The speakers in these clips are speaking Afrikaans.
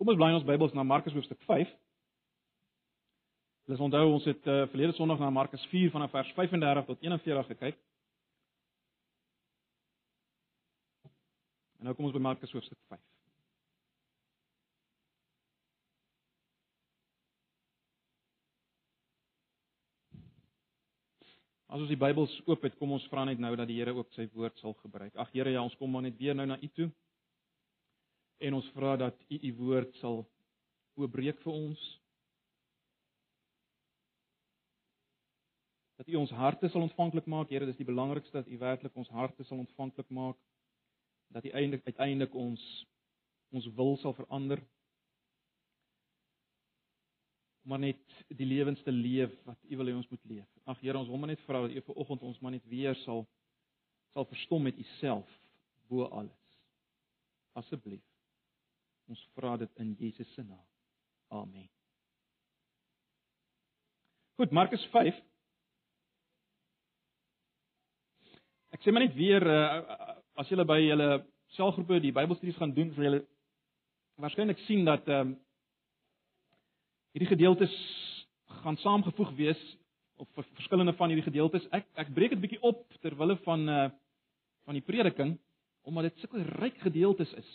Kom ons blaai ons Bybels na Markus hoofstuk 5. Ons onthou ons het uh, verlede Sondag na Markus 4 vanaf vers 35 tot 41 gekyk. En nou kom ons by Markus hoofstuk 5. As ons die Bybels oop het, kom ons vra net nou dat die Here ook sy woord sal gebruik. Ag Here, ja, ons kom maar net weer nou na U toe en ons vra dat U U woord sal oopbreek vir ons. Dat U ons harte sal ontvanklik maak, Here, dis die belangrikste dat U werklik ons harte sal ontvanklik maak. Dat U eindelik uiteindelik ons ons wil sal verander. Maar net die lewens te leef wat U wil hê ons moet leef. Ag Here, ons wil maar net vra dat U vanoggend ons maar net weer sal sal verstom met U self bo alles. Asseblief. Ons vra dit in Jesus se naam. Amen. Goed, Markus 5. Ek sê maar net weer uh, as julle by julle selgroepe die Bybelstudies gaan doen, sal julle waarskynlik sien dat ehm um, hierdie gedeeltes gaan saamgevoeg wees of verskillende van hierdie gedeeltes. Ek ek breek dit bietjie op ter wille van uh van die prediking omdat dit sulke ryk gedeeltes is.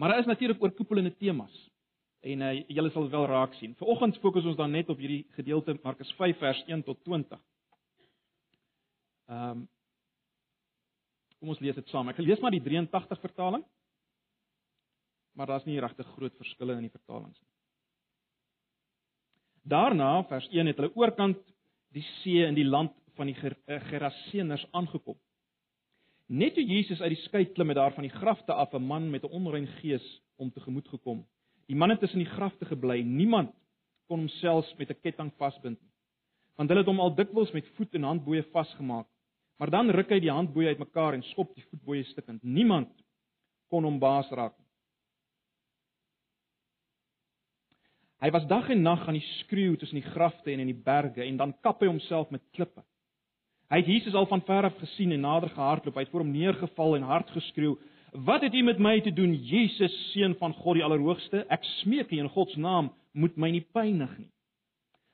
Maar daar is natuurlik oorkoepelende temas. En uh, julle sal wel raak sien. Vanoggend fokus ons dan net op hierdie gedeelte Markus 5 vers 1 tot 20. Ehm um, Kom ons lees dit saam. Ek lees maar die 83 vertaling. Maar daar's nie regtig groot verskille in die vertalings nie. Daarna, vers 1 het hulle oorkant die see in die land van die eh, Geraseners aangekom. Net toe Jesus uit die skei klim het daar van die grafte af 'n man met 'n onrein gees om tegemoet gekom. Die man het tussen die grafte gebly. Niemand kon hom selfs met 'n ketting vasbind nie. Want hulle het hom al dikwels met voet en handboeie vasgemaak. Maar dan ruk hy die handboeie uitmekaar en skop die voetboeie stukkend. Niemand kon hom baas raak nie. Hy was dag en nag aan die skreeu tussen die grafte en in die berge en dan kap hy homself met klippe. Hy het Jesus al van ver af gesien en nader gehardloop. Hy het voor hom neergeval en hard geskreeu: "Wat het U met my te doen, Jesus, seun van God die Allerhoogste? Ek smeek U in God se naam, moet my nie pynig nie."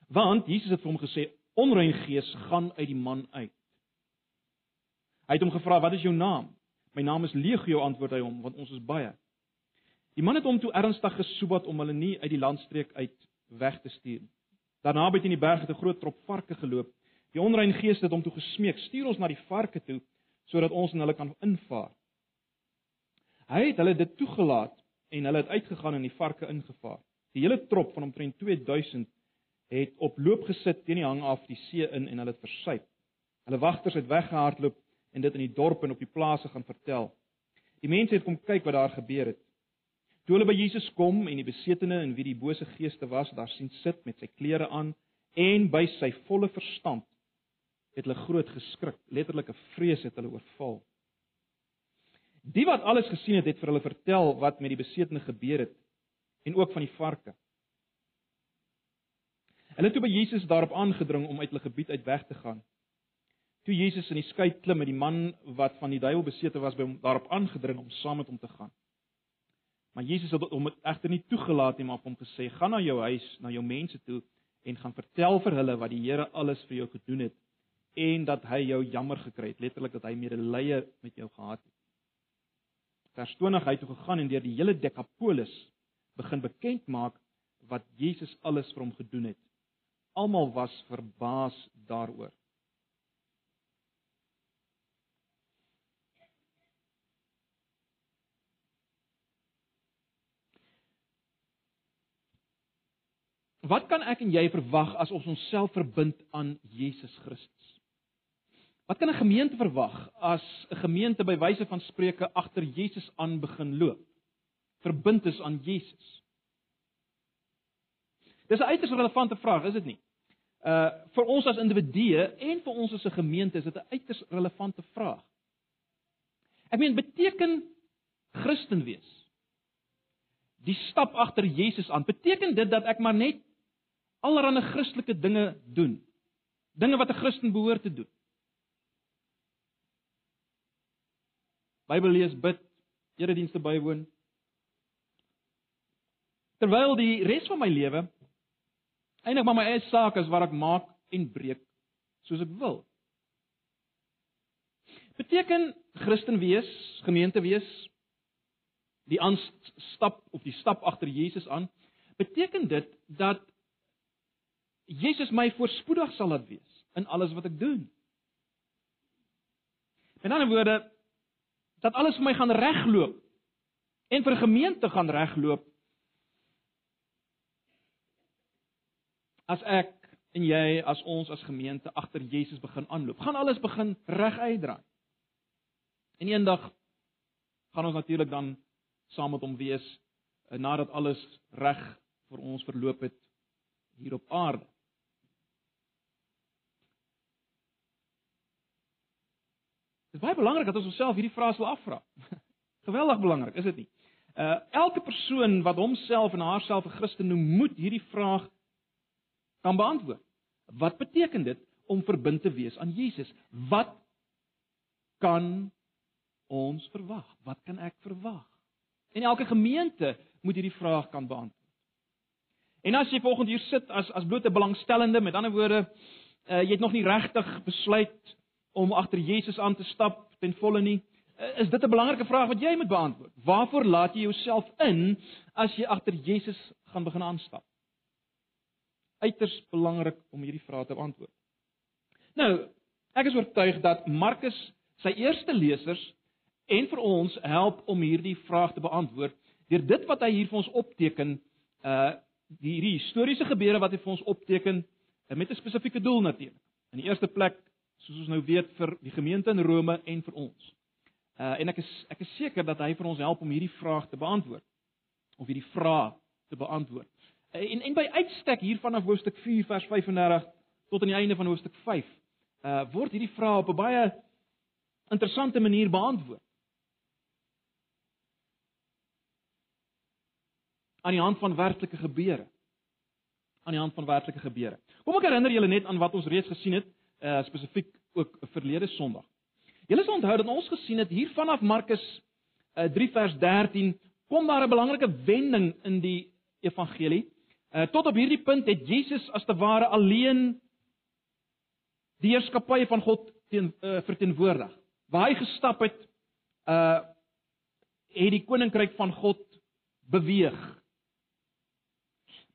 Want Jesus het vir hom gesê: "Onrein gees gaan uit die man uit." Hy het hom gevra: "Wat is jou naam?" "My naam is Legio," antwoord hy hom, "want ons is baie." Die man het hom toe ernstig gesoebat om hulle nie uit die landstreek uit weg te stuur. Daarna het hy in die berge 'n groot trop varke geloop Die onrein geeste het hom toe gesmeek: "Stuur ons na die varke toe sodat ons in hulle kan invaar." Hy het hulle dit toegelaat en hulle het uitgegaan en die varke ingevaar. Die hele trop van omtrent 2000 het op loop gesit teen die hang af die see in en hulle het versuip. Hulle wagters het weggehardloop en dit in die dorp en op die plase gaan vertel. Die mense het kom kyk wat daar gebeur het. Toe hulle by Jesus kom en die besetene en wie die bose geeste was, daar sien sit met sy klere aan en by sy volle verstand, het hulle groot geskrik. Letterlike vrees het hulle oorval. Die wat alles gesien het, het vir hulle vertel wat met die besetene gebeur het en ook van die varke. Hulle het toe by Jesus daarop aangedring om uit hulle gebied uit weg te gaan. Toe Jesus in die skei klim met die man wat van die duiwel besete was, by hom daarop aangedring om saam met hom te gaan. Maar Jesus het hom egter nie toegelaat nie, maar hom gesê: "Gaan na jou huis, na jou mense toe en gaan vertel vir hulle wat die Here alles vir jou gedoen het en dat hy jou jammer gekry het, letterlik dat hy medelee met jou gehad het. Vers 20 hy toe gegaan en deur die hele Dekapolis begin bekend maak wat Jesus alles vir hom gedoen het. Almal was verbaas daaroor. Wat kan ek en jy verwag as ons onsself verbind aan Jesus Christus? Wat kan 'n gemeente verwag as 'n gemeente by wyse van spreuke agter Jesus aan begin loop? Verbind is aan Jesus. Dis 'n uiters relevante vraag, is dit nie? Uh vir ons as individue en vir ons as 'n gemeente is dit 'n uiters relevante vraag. Ek meen beteken Christen wees die stap agter Jesus aan. Beteken dit dat ek maar net allerlei Christelike dinge doen? Dinge wat 'n Christen behoort te doen? Bybel lees, bid, eredienste bywoon. Terwyl die res van my lewe eintlik maar my eie saak is wat ek maak en breek soos ek wil. Beteken Christen wees, gemeente wees, die aanstap of die stap agter Jesus aan, beteken dit dat Jesus my voorspoedig sal laat wees in alles wat ek doen. In ander woorde dat alles vir my gaan regloop en vir gemeente gaan regloop as ek en jy as ons as gemeente agter Jesus begin aanloop, gaan alles begin reg uitdraai. En eendag gaan ons natuurlik dan saam met hom wees eh, nadat alles reg vir ons verloop het hier op aarde. Dit is baie belangrik dat ons onsself hierdie vrae sal afvra. Geweldig belangrik, is dit nie? Uh elke persoon wat homself en haarself 'n Christen noem, moet hierdie vraag kan beantwoord. Wat beteken dit om verbind te wees aan Jesus? Wat kan ons verwag? Wat kan ek verwag? En elke gemeente moet hierdie vraag kan beantwoord. En as jy volgende hier sit as as blote belangstellende, met ander woorde, uh, jy het nog nie regtig besluit om agter Jesus aan te stap ten volle nie, uh, is dit 'n belangrike vraag wat jy moet beantwoord. Waarvoor laat jy jouself in as jy agter Jesus gaan begin aanstap? uiters belangrik om hierdie vrae te beantwoord. Nou, ek is oortuig dat Markus sy eerste lesers en vir ons help om hierdie vraag te beantwoord deur dit wat hy hier vir ons opteken, uh die hierdie historiese gebeure wat hy vir ons opteken uh, met 'n spesifieke doel natuurlik. In die eerste plek, soos ons nou weet vir die gemeente in Rome en vir ons. Uh en ek is ek is seker dat hy vir ons help om hierdie vraag te beantwoord of hierdie vraag te beantwoord. Eh, en en by uitstek hier vanaf hoofstuk 4 vers 35 tot aan die einde van hoofstuk 5 uh word hierdie vrae op 'n baie interessante manier beantwoord. aan die hand van werklike gebeure. aan die hand van werklike gebeure. Kom ek herinner julle net aan wat ons reeds gesien het, uh spesifiek ook verlede Sondag. Julle sal onthou dat ons gesien het hier vanaf Markus uh 3 vers 13 kom daar 'n belangrike wending in die evangelie Uh, tot op hierdie punt het Jesus as te ware alleen die heerskappy van God teen uh, verteenwoordig. Waar hy gestap het, uh het die koninkryk van God beweeg.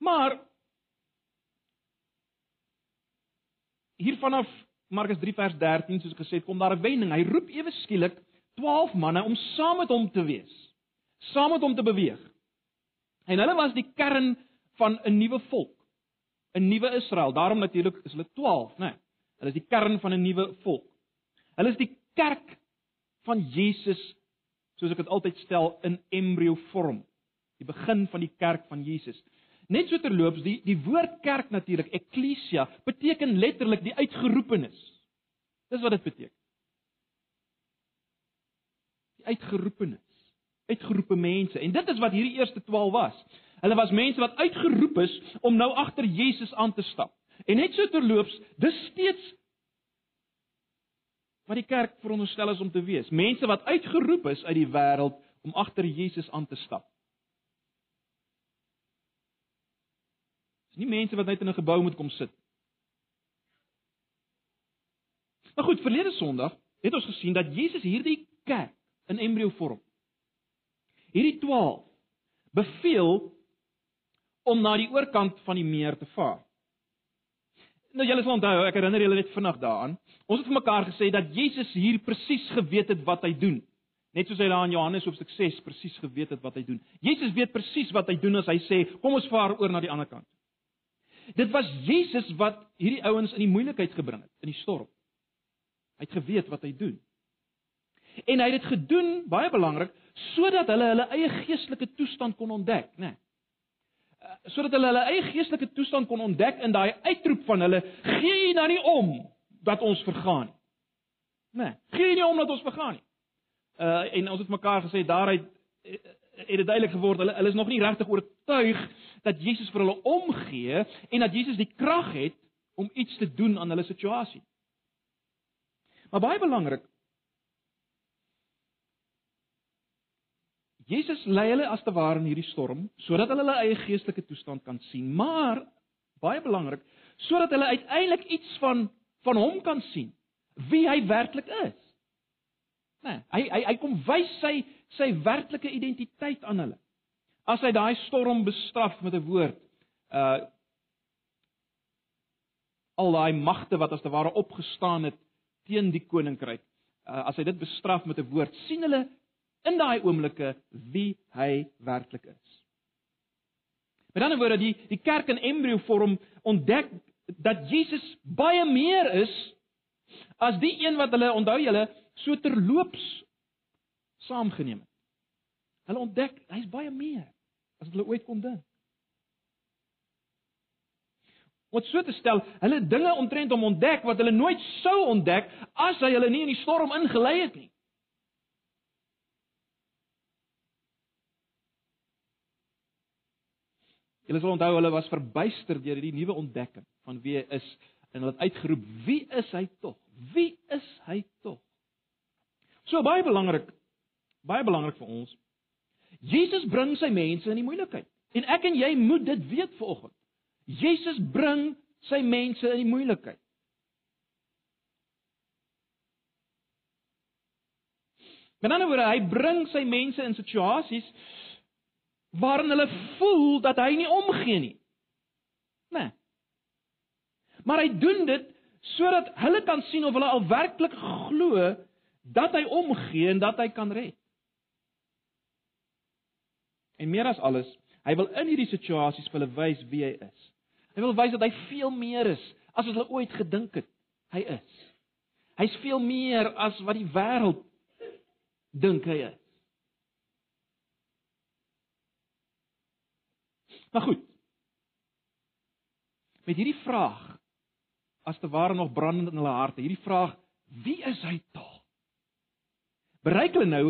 Maar hier vanaf Markus 3 vers 13 soos ek gesê het, kom daar 'n wending. Hy roep ewe skielik 12 manne om saam met hom te wees. Saam met hom te beweeg. En hulle was die kern van 'n nuwe volk, 'n nuwe Israel. Daarom natuurlik is hulle 12, né? Nee, hulle is die kern van 'n nuwe volk. Hulle is die kerk van Jesus, soos ek dit altyd stel in embrio vorm. Die begin van die kerk van Jesus. Net so terloops, die die woord kerk natuurlik, ekklesia, beteken letterlik die uitgeroepenes. Dis wat dit beteken. Die uitgeroepenes. Uitgeroepe mense. En dit is wat hierdie eerste 12 was. Hulle was mense wat uitgeroep is om nou agter Jesus aan te stap. En net so terloops, dis steeds wat die kerk veronderstel is om te wees. Mense wat uitgeroep is uit die wêreld om agter Jesus aan te stap. Nie mense wat net in 'n gebou moet kom sit. Maar goed, verlede Sondag het ons gesien dat Jesus hierdie kerk in embrio vorm. Hierdie 12 beveel om na die oorkant van die meer te vaar. Nou julle sal onthou, ek herinner julle net vinnig daaraan. Ons het vir mekaar gesê dat Jesus hier presies geweet het wat hy doen. Net soos hy daar in Johannes hoofstuk 6 presies geweet het wat hy doen. Jesus weet presies wat hy doen as hy sê, "Kom ons vaar oor na die ander kant." Dit was Jesus wat hierdie ouens in die moeilikheid gebring het, in die storm. Hy het geweet wat hy doen. En hy het dit gedoen, baie belangrik, sodat hulle hulle eie geestelike toestand kon ontdek, né? Nee sodat hulle hulle eie geestelike toestand kon ontdek in daai uitroep van hulle gee jy dan nie om dat ons vergaan nie. Nee, gee jy nie om dat ons vergaan nie. Uh en ons het mekaar gesê daaruit uh, het dit duidelik geword hulle hulle is nog nie regtig oortuig dat Jesus vir hulle omgee en dat Jesus die krag het om iets te doen aan hulle situasie. Maar baie belangrik Jesus lei hulle as te ware in hierdie storm sodat hulle hulle eie geestelike toestand kan sien, maar baie belangrik, sodat hulle uiteindelik iets van van hom kan sien, wie hy werklik is. Nee, hy hy hy kom wys sy sy werklike identiteit aan hulle. As hy daai storm bestraf met 'n woord, uh al daai magte wat as te ware opgestaan het teen die koninkryk, uh, as hy dit bestraf met 'n woord, sien hulle in daai oomblikke wie hy werklik is. Met ander woorde, die die kerk in embrio vorm ontdek dat Jesus baie meer is as die een wat hulle onthou julle so terloops saamgeneem het. Hulle ontdek hy's baie meer as wat hulle ooit kon dink. Wat so te stel, hulle dinge omtrent hom ontdek wat hulle nooit sou ontdek as hy hulle nie in die storm ingelei het nie. Julle sal onthou hulle was verbuister deur hierdie nuwe ontdekking van wie hy is en hulle het uitgeroep: "Wie is hy tog? Wie is hy tog?" So baie belangrik, baie belangrik vir ons. Jesus bring sy mense in die moeilikheid. En ek en jy moet dit weet vanoggend. Jesus bring sy mense in die moeilikheid. Met ander woorde, hy bring sy mense in situasies waarin hulle voel dat hy nie omgee nie. Né? Nee. Maar hy doen dit sodat hulle kan sien of hulle al werklik glo dat hy omgee en dat hy kan red. En meer as alles, hy wil in hierdie situasies vir hulle wys wie hy is. Hy wil wys dat hy veel meer is as wat hulle ooit gedink het hy is. Hy's veel meer as wat die wêreld dink hy is. Maar goed. Met hierdie vraag as te ware nog brandend in hulle harte, hierdie vraag, wie is hy tog? Bereik hulle nou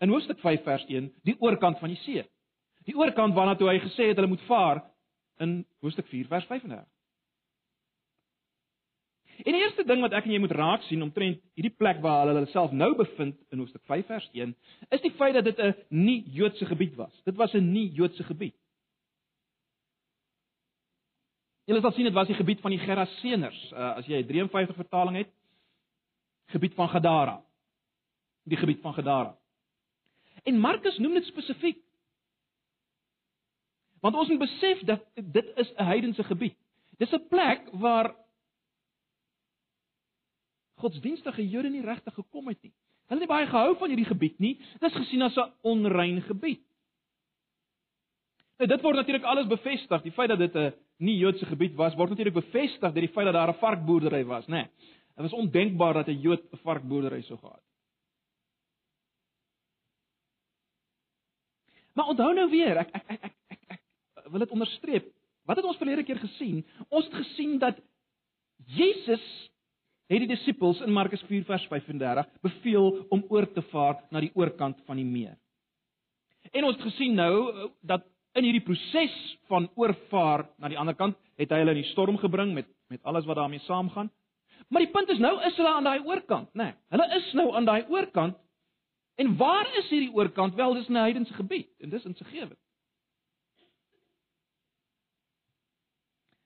in Hoofstuk 5 vers 1 die oorkant van die see. Die oorkant waarna toe hy gesê het hulle moet vaar in Hoofstuk 4 vers 35. En die eerste ding wat ek en jy moet raak sien omtrent hierdie plek waar hulle hulle self nou bevind in Hoofstuk 5 vers 1, is die feit dat dit 'n nie-Joodse gebied was. Dit was 'n nie-Joodse gebied. Julle sal sien dit was die gebied van die Geraseners, uh, as jy 'n 53 vertaling het, gebied van Gadara. Die gebied van Gadara. En Markus noem dit spesifiek. Want ons moet besef dat dit is 'n heidense gebied. Dis 'n plek waar godsdienstige Jode nie regtig gekom het nie. Hulle het nie baie gehou van hierdie gebied nie. Dit is gesien as 'n onrein gebied. Nou dit word natuurlik alles bevestig. Die feit dat dit 'n nie Joodse gebied was, word natuurlik bevestig deur die feit dat daar 'n varkboerdery was, né? Nee, dit was ondenkbaar dat 'n Jood 'n varkboerdery sou gehad. Maar onthou nou weer, ek ek ek ek ek, ek, ek wil dit onderstreep. Wat het ons verlede keer gesien? Ons het gesien dat Jesus het die disippels in Markus 4 vers 35 beveel om oor te vaar na die oorkant van die meer. En ons het gesien nou dat in hierdie proses van oorvaar na die ander kant het hy hulle in die storm gebring met met alles wat daarmee saamgaan. Maar die punt is nou is hulle aan daai oorkant, né? Nee, hulle is nou aan daai oorkant. En waar is hierdie oorkant? Wel, dis 'n heidense gebied en dis in se gewe.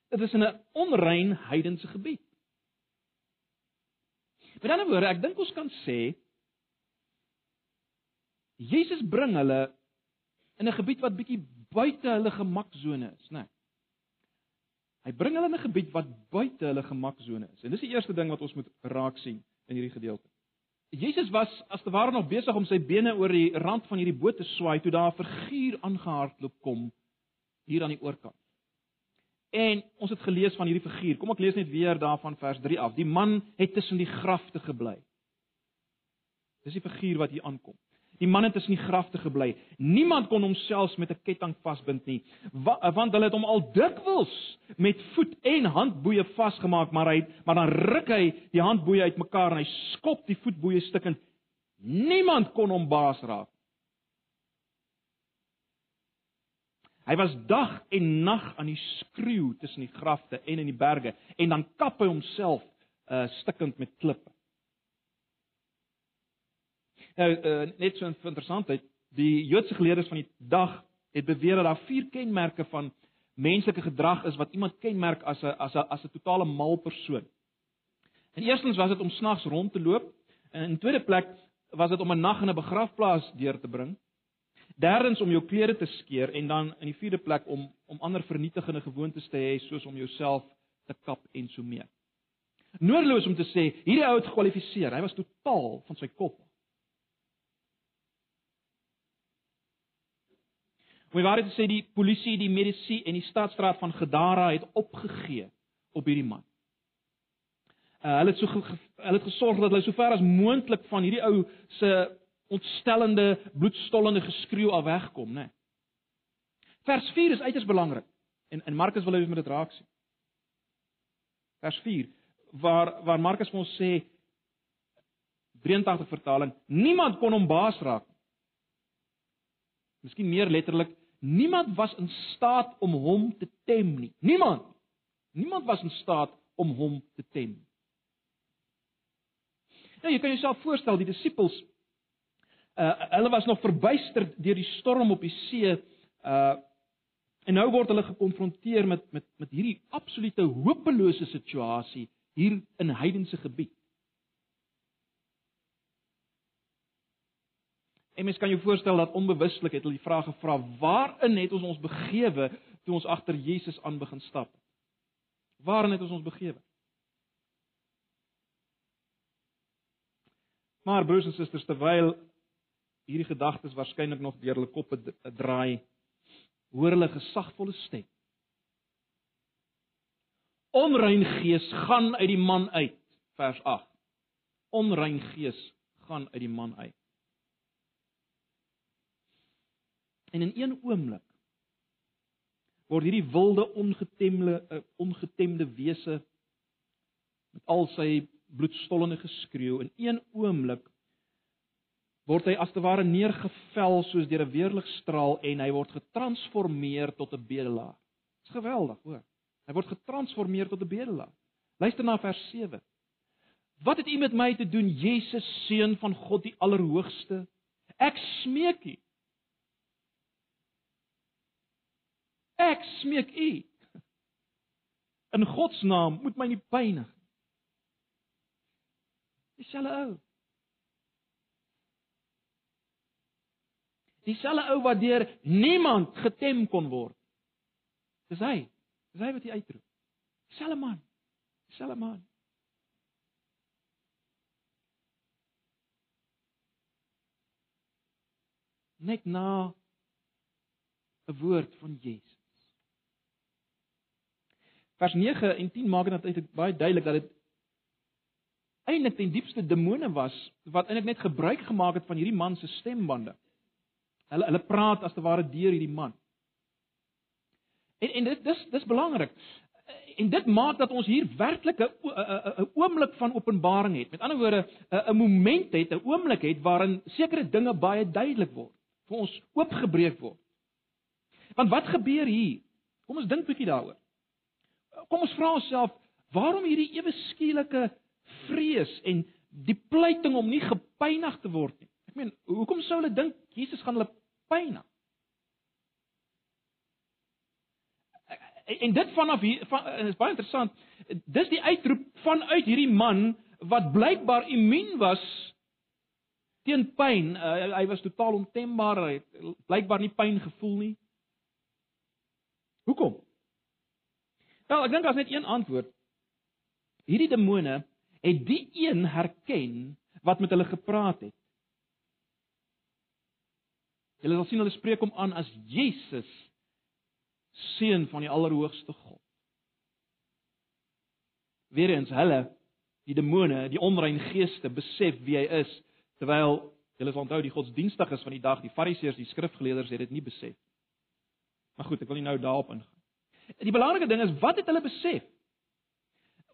Dit is 'n onrein heidense gebied. Met ander woorde, ek dink ons kan sê Jesus bring hulle in 'n gebied wat bietjie buite hulle gemaksone is, né? Nee. Hy bring hulle in 'n gebied wat buite hulle gemaksone is. En dis die eerste ding wat ons moet raak sien in hierdie gedeelte. Jesus was as te ware nog besig om sy bene oor die rand van hierdie boot te swaai toe daar 'n figuur aangehardloop kom hier aan die oorkant. En ons het gelees van hierdie figuur. Kom ek lees net weer daarvan vers 3 af. Die man het tussen die grafte gebly. Dis die figuur wat hier aankom. Die man het tussen die grafte gebly. Niemand kon homself met 'n ketting vasbind nie, want hulle het hom al dikwels met voet en handboeie vasgemaak, maar hy maar dan ruk hy die handboeie uitmekaar en hy skop die voetboeie stukkend. Niemand kon hom baas raak. Hy was dag en nag aan die skreeu tussen die grafte en in die berge en dan kap hy homself uh stikkend met klippe. Nou uh, net so 'n interessantheid, Die Joodse geleerdes van die dag het beweer dat daar vier kenmerke van menslike gedrag is wat iemand kenmerk as 'n as 'n as 'n totale mal persoon. En eerstens was dit om snags rond te loop en in tweede plek was dit om 'n nag in 'n begrafplaas deur te bring. Derdens om jou klere te skeer en dan in die vierde plek om om ander vernietigende gewoontes te hê soos om jouself te kap en so meer. Noordeloos om te sê hierdie ou het gekwalifiseer. Hy was totaal van sy kop. Hoe waar dit sê die polisie, die medisyne en die stadstraat van Gadara het opgegee op hierdie man. Uh, hulle het so hulle het gesorg dat hulle so ver as moontlik van hierdie ou se ontstellende, bloedstollende geskreeu af wegkom, né? Nee. Vers 4 is uiters belangrik. En en Markus wil hê ons moet dit raak sien. Vers 4 waar waar Markus vir ons sê 83 vertaling, niemand kon hom baas raak. Miskien meer letterlik, niemand was in staat om hom te tem nie. Niemand. Niemand was in staat om hom te tem. Nou jy kan jouself voorstel die disippels uh hulle was nog verbuisterd deur die storm op die see uh en nou word hulle gekonfronteer met met met hierdie absolute hopelose situasie hier in heidense gebied. En mens kan jou voorstel dat onbewustelik het hulle die vraag gevra: "Waarin het ons ons begewe toe ons agter Jesus aan begin stap?" Waarin het ons ons begewe? Maar broers en susters, terwyl hierdie gedagtes waarskynlik nog deur hulle koppe draai, hoor hulle gesagvolle stem Onrein gees gaan uit die man uit. Vers 8. Onrein gees gaan uit die man uit. En in een oomblik word hierdie wilde ongetemde uh, ongetemde wese met al sy bloedstollende geskreeu in een oomblik word hy as te ware neergevel soos deur 'n weerligstraal en hy word getransformeer tot 'n bedelaar. Dit is geweldig, hoor. Hy word getransformeer tot 'n bedelaar. Luister na vers 7. Wat het u met my te doen, Jesus seun van God die Allerhoogste? Ek smeek u. Ek smeek u. In God se naam moet my nie pynig. Dieselfde ou. Dieselfde ou wat deur niemand getem kon word. Dis hy. Dis hy wat hy uitroep. Selfe man. Selfe man. Net na 'n woord van Jesus. Vers 9 en 10 maak dit eintlik baie duidelik dat dit eintlik ten diepste demone was wat eintlik net gebruik gemaak het van hierdie man se stembande. Hulle hulle praat as te ware deur hierdie man. En en dit dis dis belangrik. En dit maak dat ons hier werklik 'n 'n oomblik van openbaring het. Met ander woorde, 'n moment het, 'n oomblik het waarin sekere dinge baie duidelik word, vir ons oopgebreek word. Want wat gebeur hier? Kom ons dink 'n bietjie daaroor. Kom ons vra onsself, waarom hierdie ewe skielike vrees en die pleiting om nie gepynig te word nie? Ek meen, hoekom sou hulle dink Jesus gaan hulle pynig? en dit vanaf hier van is baie interessant. Dis die uitroep vanuit hierdie man wat blykbaar immuun was teen pyn. Uh, hy was totaal ontembaar. Hy het blykbaar nie pyn gevoel nie. Hoekom? Wel, ek dink daar's net een antwoord. Hierdie demone het die een herken wat met hulle gepraat het. Hulle sal sien hulle spreek hom aan as Jesus seun van die Allerhoogste God. Weerens hulle, die demone, die onrein geeste besef wie hy is, terwyl hulle onthou die godsdienstiges van die dag, die fariseërs, die skrifgeleerders het dit nie besef. Maar goed, ek wil nie nou daarop ingaan. Die belangrike ding is wat het hulle besef?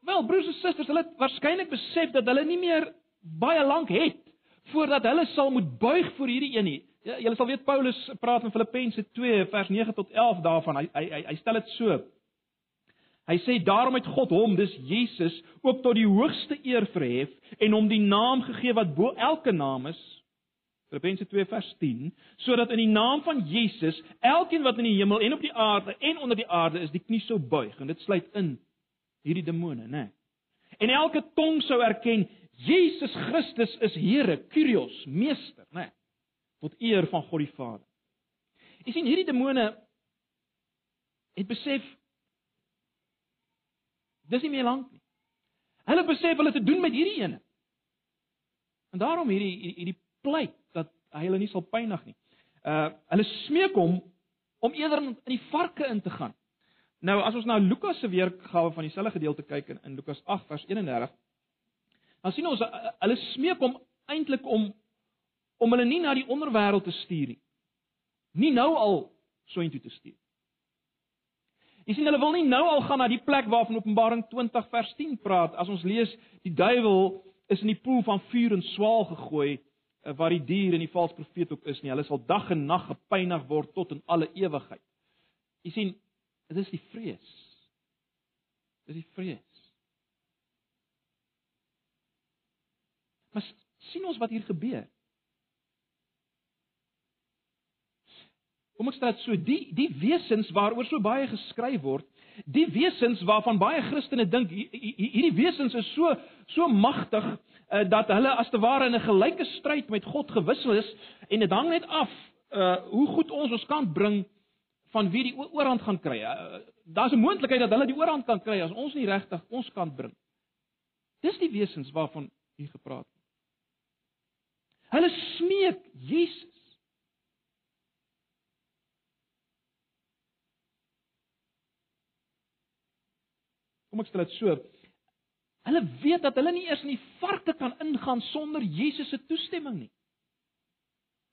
Wel, broers en susters, hulle het waarskynlik besef dat hulle nie meer baie lank het voordat hulle sal moet buig voor hierdie een nie. Ja, julle sal weet Paulus praat in Filippense 2 vers 9 tot 11 daarvan. Hy hy hy stel dit so. Hy sê daarom het God hom, dis Jesus, ook tot die hoogste eer verhef en hom die naam gegee wat bo elke naam is, Filippense 2 vers 10, sodat in die naam van Jesus elkeen wat in die hemel en op die aarde en onder die aarde is, die knie sou buig en dit sluit in hierdie demone, né? En elke tong sou erken Jesus Christus is Here, Kyrios, meester, né? Tot eer van God die Vader. Jy sien hierdie demone het besef dis nie meer lank nie. Hulle besef hulle te doen met hierdie ene. En daarom hierdie hierdie pleit dat hy hulle nie sal pynig nie. Uh hulle smeek hom om eerder in die varke in te gaan. Nou as ons na Lukas se weergawe van dieselfde gedeelte kyk in, in Lukas 8 vers 31, dan sien ons uh, hulle smeek hom eintlik om om hulle nie na die onderwêreld te stuur nie. Nie nou al so intoe te stuur. Jy sien hulle wil nie nou al gaan na die plek waarvan Openbaring 20 vers 10 praat as ons lees die duiwel is in die poel van vuur en swaal gegooi Eh, waar die dier en die valse profeet ook is nie. Hulle sal dag en nag gepynig word tot in alle ewigheid. Jy sien, dit is die vrees. Dit is die vrees. Maar sien ons wat hier gebeur? Kom ek sê dit so, die die wesens waaroor so baie geskryf word, die wesens waarvan baie Christene dink hierdie wesens is so so magtig uh, dat hulle as te ware in 'n gelyke stryd met God gewissel is en dit hang net af uh hoe goed ons ons kant bring van wie die oorhand gaan kry. Uh, Daar's 'n moontlikheid dat hulle die oorhand kan kry as ons nie regtig ons kant bring. Dis die wesens waarvan hier gepraat word. Hulle smeek Jesus. Kom ek stel dit so. Hulle weet dat hulle nie eers in die varke kan ingaan sonder Jesus se toestemming nie.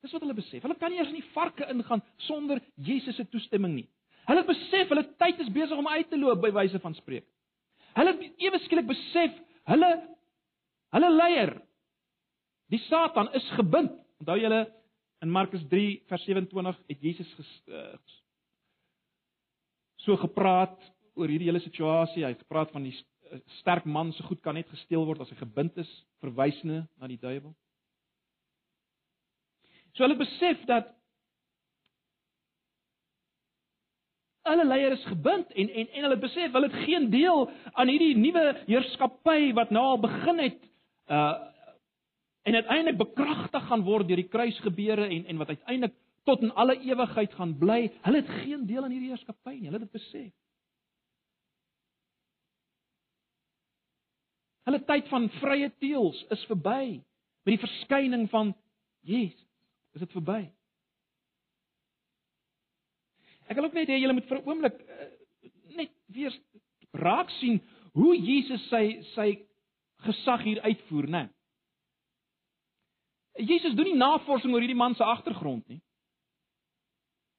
Dis wat hulle besef. Hulle kan nie eers in die varke ingaan sonder Jesus se toestemming nie. Hulle besef hulle tyd is besig om uit te loop by wyse van spreek. Hulle ewe skielik besef hulle hulle leier die Satan is gebind. Onthou julle in Markus 3 vers 27 het Jesus ges, uh, so gepraat oor hierdie hele situasie. Hy het gepraat van die 'n sterk man se goed kan net gesteel word as hy gebind is, verwysne na die duiwel. So hulle besef dat alle leiers is gebind en en en hulle besef hulle het geen deel aan hierdie nuwe heerskappy wat nou al begin het uh en uiteindelik bekragtig gaan word deur die kruisgebeure en en wat uiteindelik tot in alle ewigheid gaan bly. Hulle het geen deel aan hierdie heerskappy nie. Hulle het dit besef. Hulle tyd van vrye teels is verby. Met die verskyning van Jesus is dit verby. Ek wil ook net hê julle moet vir 'n oomblik uh, net weer raak sien hoe Jesus sy sy gesag hier uitvoer, né? Jesus doen nie navorsing oor hierdie man se agtergrond nie.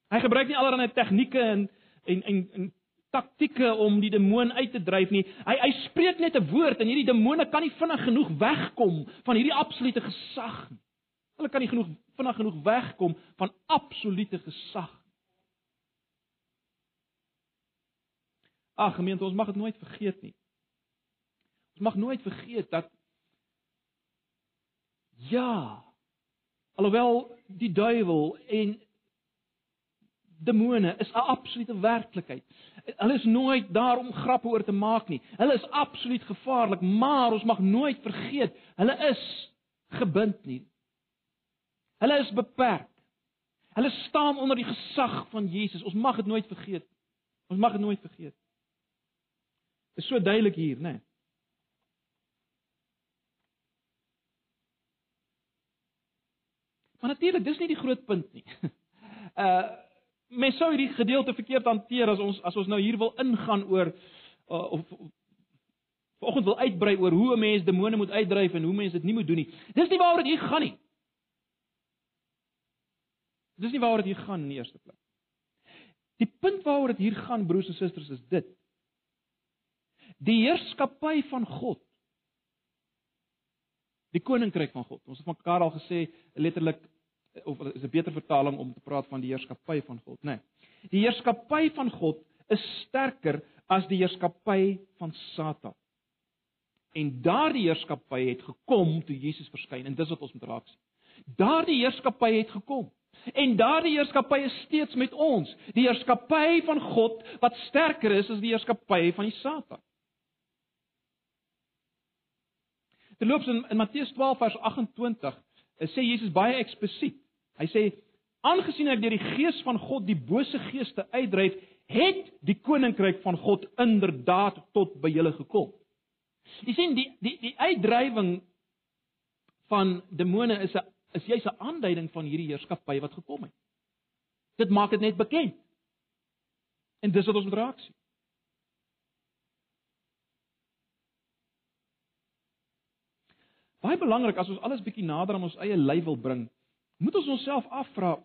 Hy gebruik nie allerlei tegnieke en en en, en taktieke om die demoon uit te dryf nie. Hy hy spreek net 'n woord en hierdie demone kan nie vinnig genoeg wegkom van hierdie absolute gesag nie. Hulle kan nie genoeg vinnig genoeg wegkom van absolute gesag. Ag gemeente, ons mag dit nooit vergeet nie. Ons mag nooit vergeet dat ja, alhoewel die duiwel en demone is 'n absolute werklikheid. Hulle is nooit daar om grappe oor te maak nie. Hulle is absoluut gevaarlik, maar ons mag nooit vergeet, hulle is gebind nie. Hulle is beperk. Hulle staan onder die gesag van Jesus. Ons mag dit nooit vergeet. Ons mag dit nooit vergeet. Dit is so duidelik hier, né? Nee. Maar natuurlik, dis nie die groot punt nie. Uh mens sou hierdie gedeelte verkeerd hanteer as ons as ons nou hier wil ingaan oor uh, of vanoggend wil uitbrei oor hoe 'n mens demone moet uitdryf en hoe mense dit nie moet doen nie. Dis nie waaroor dit hier gaan nie. Dis nie waaroor dit hier gaan in die eerste plek. Die punt waaroor dit hier gaan broers en susters is dit. Die heerskappy van God. Die koninkryk van God. Ons het mekaar al gesê letterlik of is 'n beter vertaling om te praat van die heerskappy van God, né? Nee. Die heerskappy van God is sterker as die heerskappy van Satan. En daardie heerskappy het gekom toe Jesus verskyn en dis wat ons moet raak sien. Daardie heerskappy het gekom. En daardie heerskappy is steeds met ons, die heerskappy van God wat sterker is as die heerskappy van die Satan. Terloops in, in Matteus 12 vers 28 eh, sê Jesus baie eksplisiet. Hy sê aangesien ek deur die gees van God die bose geeste uitdryf, het die koninkryk van God inderdaad tot by julle gekom. Jy sien die die die uitdrywing van demone is 'n is jy 'n aanduiding van hierdie heerskappy wat gekom het. Dit maak dit net bekend. En dis wat ons moet raak sien. Baie belangrik as ons alles bietjie nader aan ons eie lyf wil bring, moet ons onsself afvra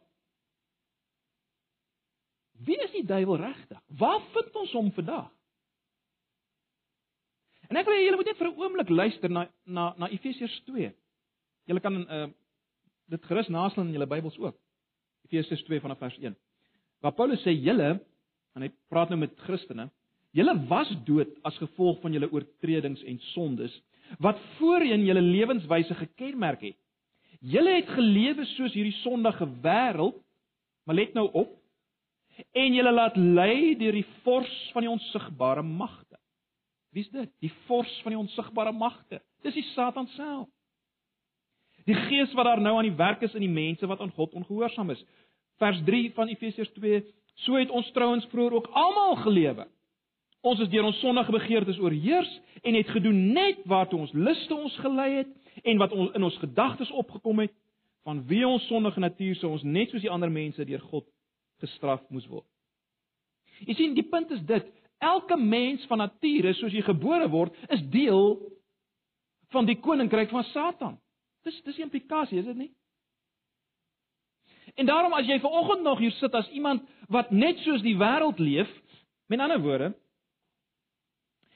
Wie is die duiwel regtig? Waar vind ons hom vandag? En ek wil julle moet net vir 'n oomblik luister na na na Efesiërs 2. Julle kan uh dit gerus naslaan in julle Bybels ook. Efesiërs 2 vanaf vers 1. Waar Paulus sê julle en hy praat nou met Christene, julle was dood as gevolg van julle oortredings en sondes wat voorheen julle lewenswyse gekenmerk het. Julle het gelewe soos hierdie sondige wêreld, maar let nou op, en julle laat lei deur die vors van die onsigbare magte. Wie's dit? Die vors van die onsigbare magte. Dis die Satan self. Die gees wat daar nou aan die werk is in die mense wat aan God ongehoorsaam is. Vers 3 van Efesiërs 2: So het ons trouens vroeër ook almal gelewe. Ons is deur ons sondige begeertes oorheers en het gedoen net waartoe ons luste ons gelei het en wat ons in ons gedagtes opgekom het van wie ons sondige natuur sou ons net soos die ander mense deur God gestraf moes word. Jy sien, die punt is dit, elke mens van nature soos jy gebore word, is deel van die koninkryk van Satan. Dis dis die implikasie, is dit nie? En daarom as jy ver oggend nog hier sit as iemand wat net soos die wêreld leef, met ander woorde,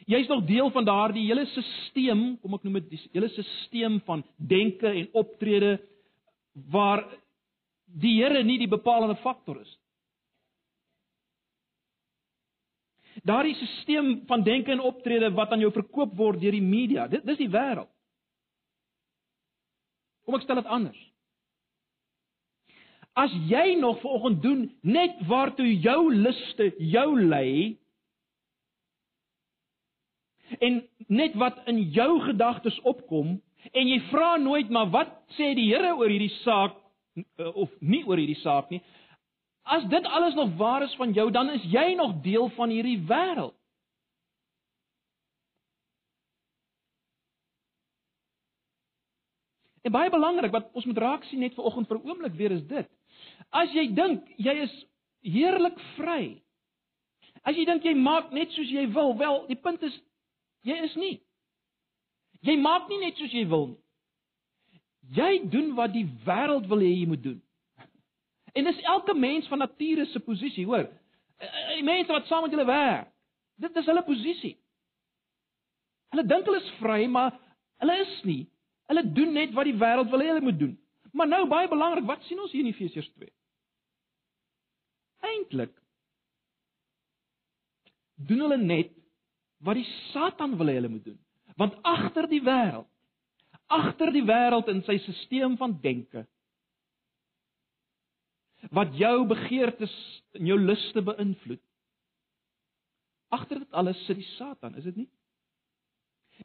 jy's nog deel van daardie hele stelsel, kom ek noem dit die hele stelsel van denke en optrede waar die Here nie die bepalende faktor is. Daardie stelsel van denke en optrede wat aan jou verkoop word deur die media, dit dis die wêreld. Kom ek stel dit anders. As jy nog vanoggend doen net waartoe jou liste jou lei en net wat in jou gedagtes opkom en jy vra nooit maar wat sê die Here oor hierdie saak eh, of nie oor hierdie saak nie, As dit alles nog waar is van jou, dan is jy nog deel van hierdie wêreld. En baie belangrik wat ons moet raak sien net vir oggend vir oomblik weer is dit. As jy dink jy is heerlik vry. As jy dink jy maak net soos jy wil, wel, die punt is jy is nie. Jy maak nie net soos jy wil nie. Jy doen wat die wêreld wil hê jy moet doen. En dis elke mens van nature se posisie, hoor. Eh, eh, die mense wat saam met julle werk. Dit is hulle posisie. Hulle dink hulle is vry, maar hulle is nie. Hulle doen net wat die wêreld wil hê hulle moet doen. Maar nou baie belangrik, wat sien ons hier in Efesiërs 2? Eintlik doen hulle net wat die Satan wil hê hulle moet doen. Want agter die wêreld, agter die wêreld in sy stelsel van denke, wat jou begeertes en jou luste beïnvloed. Agter dit alles sit die Satan, is dit nie?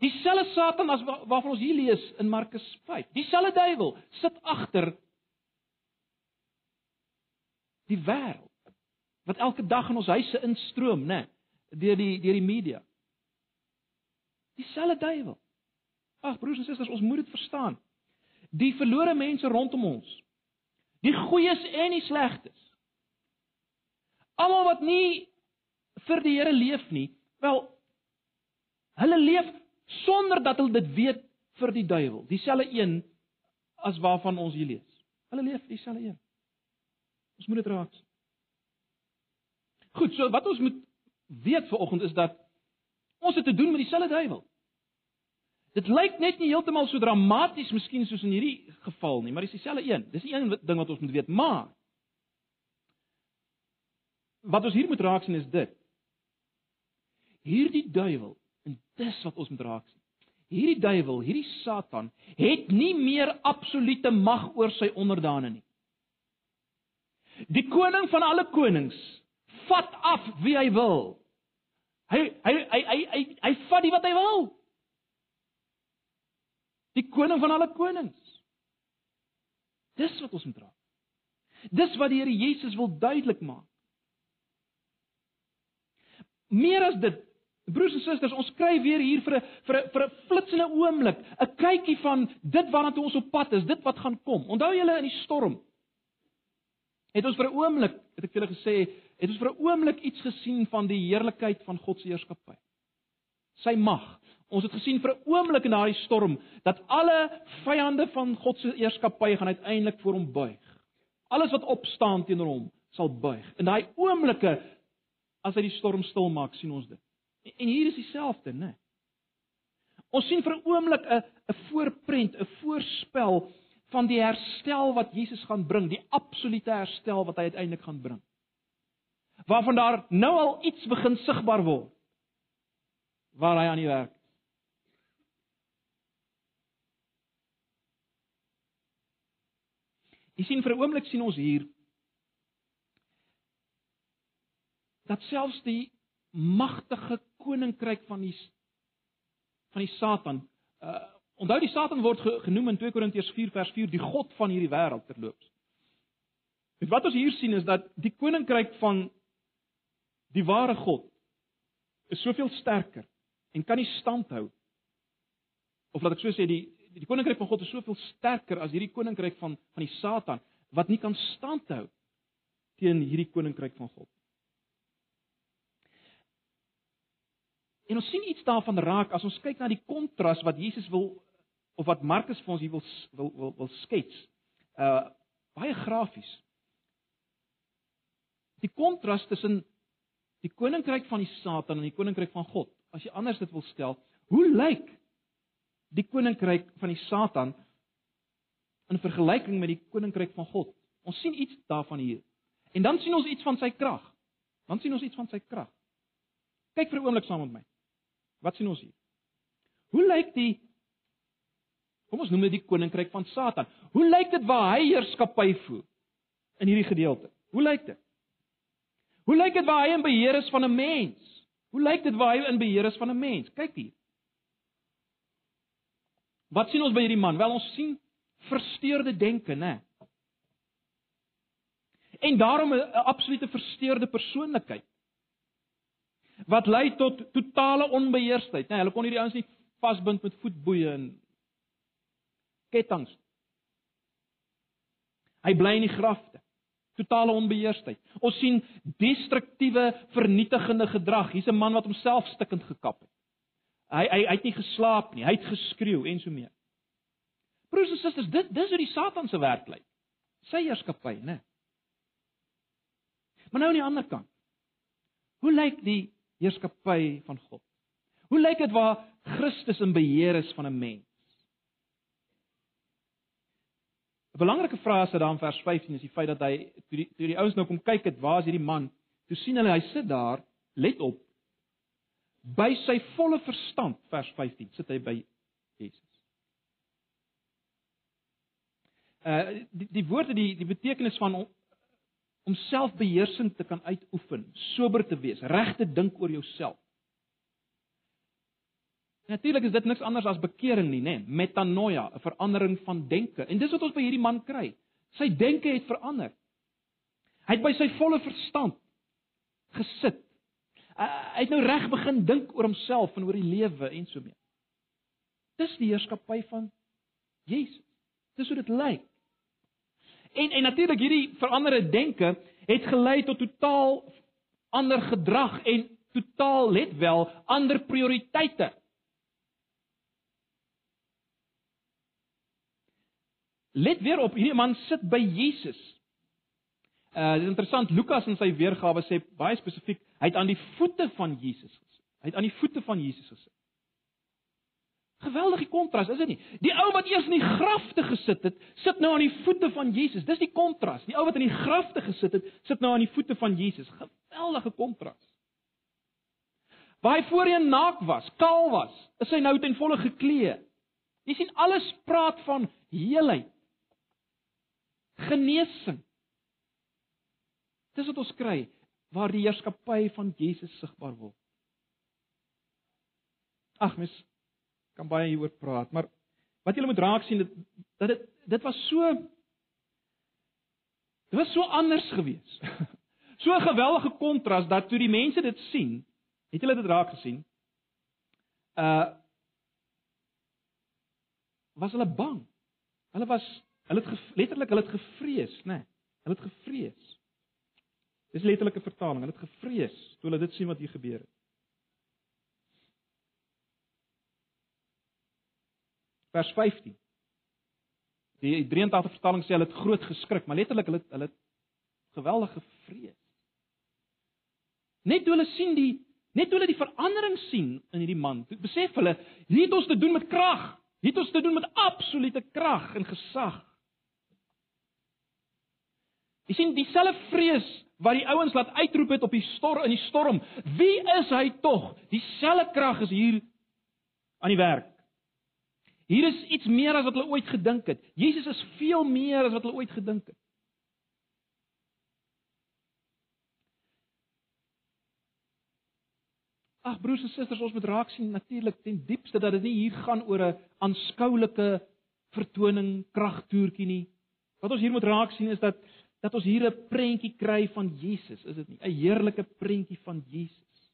Dieselfde Satan as waarvan ons hier lees in Markus 5. Dieselfde duiwel sit agter die wêreld wat elke dag in ons huise instroom, né, deur die deur die media. Dieselfde duiwel. Ag broers en susters, ons moet dit verstaan. Die verlore mense rondom ons, Die goeies en die slegtes. Almal wat nie vir die Here leef nie, wel hulle leef sonder dat hulle dit weet vir die duiwel, dieselfde een as waarvan ons hier lees. Hulle leef dieselfde een. Ons moet dit raak. Goed, so wat ons moet weet vanoggend is dat ons het te doen met dieselfde duiwel. Dit lyk net nie heeltemal so dramaties miskien soos in hierdie geval nie, maar dis dieselfde een. Dis die een ding wat ons moet weet, maar wat ons hier moet raak sien is dit. Hierdie duiwel, en dis wat ons moet raak sien. hierdie duiwel, hierdie Satan, het nie meer absolute mag oor sy onderdane nie. Die koning van alle konings vat af wie hy wil. Hy hy hy hy hy, hy vat die wat hy wil. Die koning van alle konings. Dis wat ons moet raak. Dis wat die Here Jesus wil duidelik maak. Meer as dit, broers en susters, ons kry weer hier vir 'n vir 'n vir 'n flitsende oomblik 'n kykie van dit waarna toe ons op pad is, dit wat gaan kom. Onthou julle in die storm het ons vir 'n oomblik, het ek julle gesê, het ons vir 'n oomblik iets gesien van die heerlikheid van God se heerskappy. Sy mag. Ons het gesien vir 'n oomblik in daardie storm dat alle vyande van God se heerskappy gaan uiteindelik voor hom buig. Alles wat opstaan teenoor hom sal buig. In daai oomblikke as hy die storm stil maak, sien ons dit. En hier is dieselfde, né? Ons sien vir 'n oomblik 'n 'n voorprent, 'n voorspel van die herstel wat Jesus gaan bring, die absolute herstel wat hy uiteindelik gaan bring. Waarvan daar nou al iets begin sigbaar word waar hy aan die werk Jy sien vir 'n oomblik sien ons hier dat selfs die magtige koninkryk van die van die Satan uh onthou die Satan word genoem in 2 Korintiërs 4 vers 4 die god van hierdie wêreld terloops. En wat ons hier sien is dat die koninkryk van die ware God is soveel sterker en kan nie standhou of laat ek so sê die die koninkryk van God is soveel sterker as hierdie koninkryk van van die Satan wat nie kan standhou teen hierdie koninkryk van God. En ons sien iets daarvan raak as ons kyk na die kontras wat Jesus wil of wat Markus vir ons hier wil wil wil, wil skets. Uh baie grafies. Die kontras tussen die koninkryk van die Satan en die koninkryk van God. As jy anders dit wil stel, hoe lyk die koninkryk van die Satan in vergelyking met die koninkryk van God. Ons sien iets daarvan hier. En dan sien ons iets van sy krag. Dan sien ons iets van sy krag. Kyk vir 'n oomblik saam met my. Wat sien ons hier? Hoe lyk die Kom ons noem dit die koninkryk van Satan. Hoe lyk dit waar hy heerskappy voer in hierdie gedeelte? Hoe lyk dit? Hoe lyk dit waar hy in beheer is van 'n mens? Hoe lyk dit waar hy in beheer is van 'n mens? Kyk hier. Wat sien ons by hierdie man? Wel ons sien versteurde denke, né? En daarom 'n absolute versteurde persoonlikheid. Wat lei tot totale onbeheersheid, né? Hulle kon hierdie ouens nie vasbind met voetboeie en ketTINGS. Hy bly in die grafte. Totale onbeheersheid. Ons sien destruktiewe, vernietigende gedrag. Hier's 'n man wat homself stikkend gekap het. Hy hy hy het nie geslaap nie, hy het geskreeu en so mee. Broers en susters, dit dis hoe die Satan se werk lyk. Sy heerskappy, né? Maar nou aan die ander kant. Hoe lyk die heerskappy van God? Hoe lyk dit waar Christus in beheer is van 'n mens? 'n Belangrike vraag is dan vers 15 is die feit dat hy toe die toe die ouens nou kom kyk het, waar is hierdie man? Toe sien hulle hy sit daar, let op, by sy volle verstand vers 15 sit hy by Jesus. Uh die die woorde die die betekenis van om, om selfbeheersing te kan uitoefen, sober te wees, reg te dink oor jouself. Natuurlik is dit niks anders as bekering nie, nê? Metanoia, 'n verandering van denke. En dis wat ons by hierdie man kry. Sy denke het verander. Hy het by sy volle verstand gesit hy het nou reg begin dink oor homself en oor die lewe en so mee. Dis die heerskappy van Jesus. Dis hoe dit lyk. En en natuurlik hierdie veranderde denke het gelei tot totaal ander gedrag en totaal let wel ander prioriteite. Let weer op, hierdie man sit by Jesus. Uh dit is interessant Lukas in sy weergawe sê baie spesifiek, hy het aan die voete van Jesus gesit. Hy het aan die voete van Jesus gesit. Geweldige kontras, is dit nie? Die ou wat eers in die grafte gesit het, sit nou aan die voete van Jesus. Dis die kontras. Die ou wat in die grafte gesit het, sit nou aan die voete van Jesus. Geweldige kontras. Waar hy voorheen naak was, kaal was, is hy nou ten volle geklee. Jy sien alles praat van heelheid. Genesing. Dis wat ons kry waar die heerskappy van Jesus sigbaar word. Ag mens kan baie hieroor praat, maar wat julle moet raak sien dit dat dit dit was so dit was so anders geweest. So 'n geweldige kontras dat toe die mense dit sien, het julle dit raak gesien? Uh was hulle bang. Hulle was hulle het letterlik hulle het gevrees, né? Nee, hulle het gevrees. Dis letterlike vertaling. Hulle het gevrees toe hulle dit sien wat hier gebeur het. Vers 15. Die 83 vertaling sê hulle het groot geskrik, maar letterlik hulle hulle het geweldige vrees. Net toe hulle sien die net toe hulle die verandering sien in hierdie man, besef hulle, hier het ons te doen met krag. Hier het ons te doen met absolute krag en gesag. Jy sien dieselfde vrees wat die ouens laat uitroep het op die storm in die storm. Wie is hy tog? Dieselfde krag is hier aan die werk. Hier is iets meer as wat hulle ooit gedink het. Jesus is veel meer as wat hulle ooit gedink het. Ag broers en susters, ons moet raak sien natuurlik ten diepste dat dit nie hier gaan oor 'n aanskoulike vertoning kragtoertjie nie. Wat ons hier moet raak sien is dat dat ons hier 'n prentjie kry van Jesus, is dit nie? 'n Heerlike prentjie van Jesus.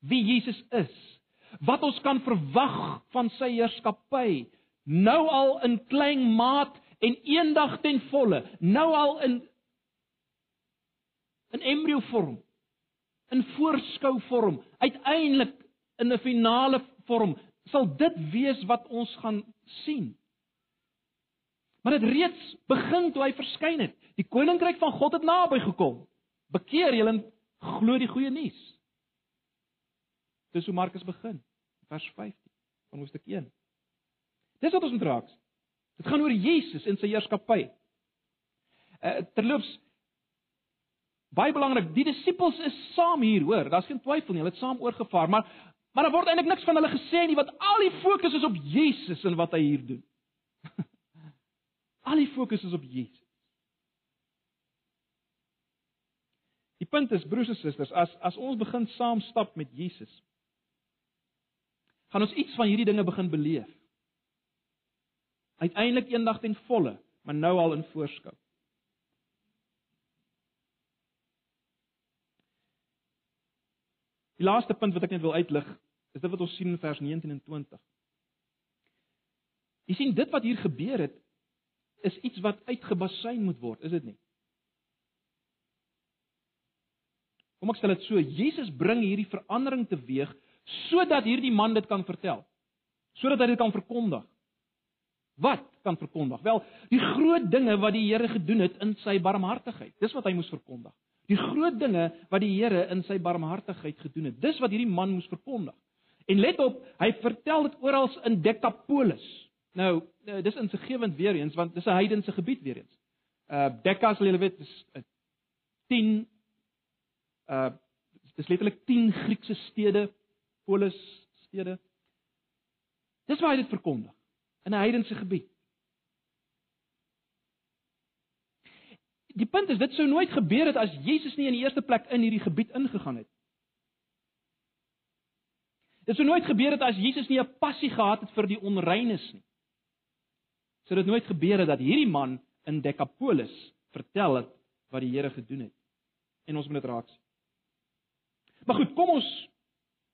Wie Jesus is, wat ons kan verwag van sy heerskappy, nou al in klein maat en eendag ten volle, nou al in in embrio vorm, in voorskou vorm, uiteindelik in 'n finale vorm, sal dit wees wat ons gaan sien. Maar dit reeds begin toe hy verskyn het. Die koninkryk van God het naby gekom. Bekeer julle en glo die goeie nuus. Dis hoe Markus begin, vers 15 van hoofstuk 1. Dis wat ons moet raak. Dit gaan oor Jesus en sy heerskappy. Uh, terloops baie belangrik, die disippels is saam hier, hoor. Daar's geen twyfel nie, hulle het saam oorgevaar, maar maar daar word eintlik niks van hulle gesê nie, want al die fokus is op Jesus en wat hy hier doen. Al die fokus is op Jesus. Die punt is broers en susters, as as ons begin saam stap met Jesus, gaan ons iets van hierdie dinge begin beleef. Uiteindelik eendag ten volle, maar nou al in voorskou. Die laaste punt wat ek net wil uitlig, is dit wat ons sien in vers 19 en 20. Jy sien dit wat hier gebeur het is iets wat uitgebasyn moet word, is dit nie? Kom ek stel dit so, Jesus bring hierdie verandering teweeg sodat hierdie man dit kan vertel. Sodat hy dit kan verkondig. Wat kan verkondig? Wel, die groot dinge wat die Here gedoen het in sy barmhartigheid. Dis wat hy moes verkondig. Die groot dinge wat die Here in sy barmhartigheid gedoen het. Dis wat hierdie man moes verkondig. En let op, hy vertel dit oral in Decapolis. Nou, eh, dis insiggewend weer eens want dis 'n heidense gebied weer eens. Uh Decca sal julle weet is 'n 10 uh dis letterlik 10 Griekse stede, polis stede. Dis waar hy dit verkondig in 'n heidense gebied. Die punt is dit sou nooit gebeur het as Jesus nie in die eerste plek in hierdie gebied ingegaan het. Dit sou nooit gebeur het as Jesus nie 'n passie gehad het vir die onreines nie sou dit nooit gebeur het dat hierdie man in Decapolis vertel het wat die Here gedoen het. En ons moet dit raak sien. Maar goed, kom ons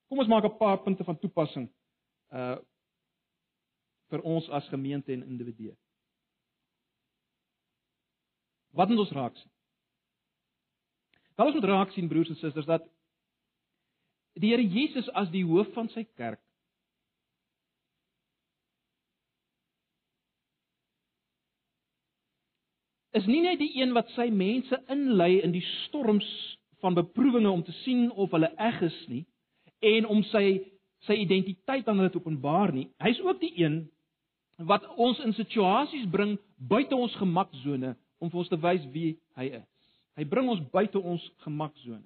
kom ons maak 'n paar punte van toepassing uh vir ons as gemeente en individue. Wat moet ons raak sien? Wel ons moet raak sien broers en susters dat die Here Jesus as die hoof van sy kerk is nie net die een wat sy mense inlei in die storms van beproewinge om te sien of hulle eg is nie en om sy sy identiteit aan hulle te openbaar nie. Hy's ook die een wat ons in situasies bring buite ons gemaksone om vir ons te wys wie hy is. Hy bring ons buite ons gemaksone.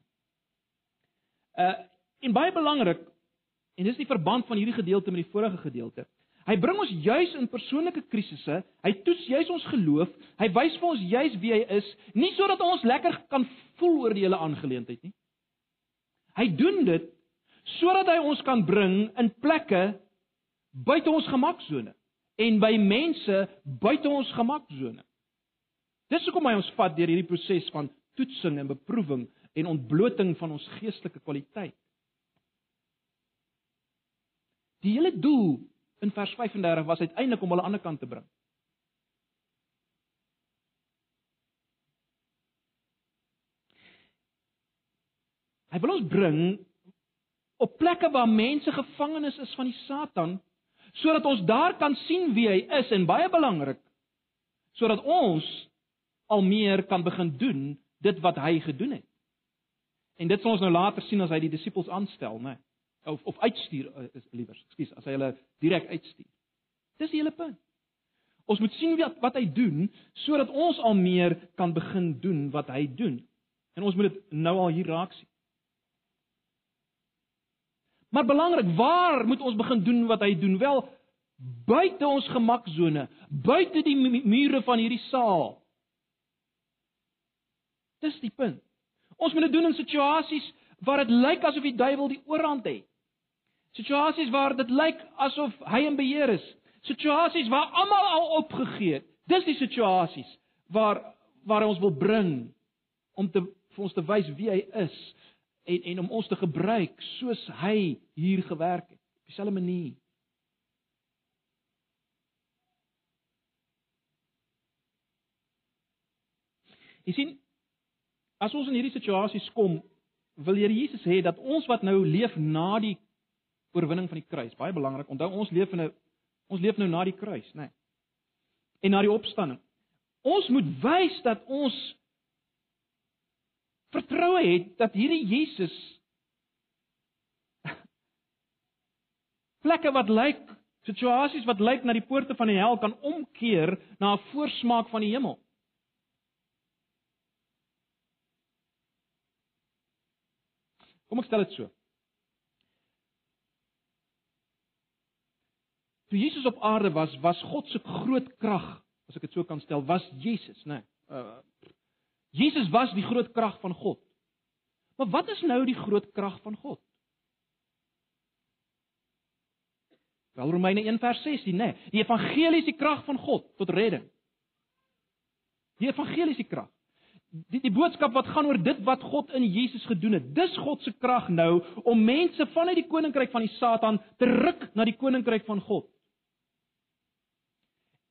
Uh En baie belangrik, en dis die verband van hierdie gedeelte met die vorige gedeelte. Hy bring ons juis in persoonlike krisisse. Hy toets juis ons geloof. Hy wys vir ons juis wie hy is, nie sodat ons lekker kan voel oor die hele aangeleentheid nie. Hy doen dit sodat hy ons kan bring in plekke buite ons gemaksone en by mense buite ons gemaksone. Dis hoekom hy ons vat deur hierdie proses van toetsing en beproewing en ontbloting van ons geestelike kwaliteit. Die hele doel in vers 35 was uiteindelik om hulle aan die ander kant te bring. Hy wil ons bring op plekke waar mense gevangenes is van die Satan sodat ons daar kan sien wie hy is en baie belangrik sodat ons al meer kan begin doen dit wat hy gedoen het. En dit sal ons nou later sien as hy die disippels aanstel, né? Of of uitstuur eh, is liewers, ekskuus, as hy hulle direk uitstuur. Dis die hele punt. Ons moet sien wat wat hy doen sodat ons al meer kan begin doen wat hy doen. En ons moet dit nou al hier raak sien. Maar belangrik, waar moet ons begin doen wat hy doen? Wel, buite ons gemaksone, buite die mure van hierdie saal. Dis die punt. Ons moet dit doen in situasies waar dit lyk asof die duiwel die oorhand het. Situasies waar dit lyk asof hy in beheer is. Situasies waar almal al opgegee het. Dis die situasies waar waar ons wil bring om te vir ons te wys wie hy is en en om ons te gebruik soos hy hier gewerk het op dieselfde manier. Jy sien as ons in hierdie situasies kom, wil Here Jesus hê dat ons wat nou leef na die oorwinning van die kruis, baie belangrik, onthou ons leef in 'n ons leef nou na die kruis, né? Nee. En na die opstanding. Ons moet wys dat ons vertroue het dat hierdie Jesus plekke wat lyk situasies wat lyk na die poorte van die hel kan omkeer na 'n voorsmaak van die hemel. Kom ek stel dit so. Toe Jesus op aarde was, was God se groot krag, as ek dit so kan stel, was Jesus, né? Nee, uh Jesus was die groot krag van God. Maar wat is nou die groot krag van God? Wel Romeine 1 vers 16, né? Nee, die evangelie is die krag van God tot redding. Die evangelie is die krag. Die die boodskap wat gaan oor dit wat God in Jesus gedoen het. Dis God se krag nou om mense vanuit die koninkryk van die Satan te ruk na die koninkryk van God.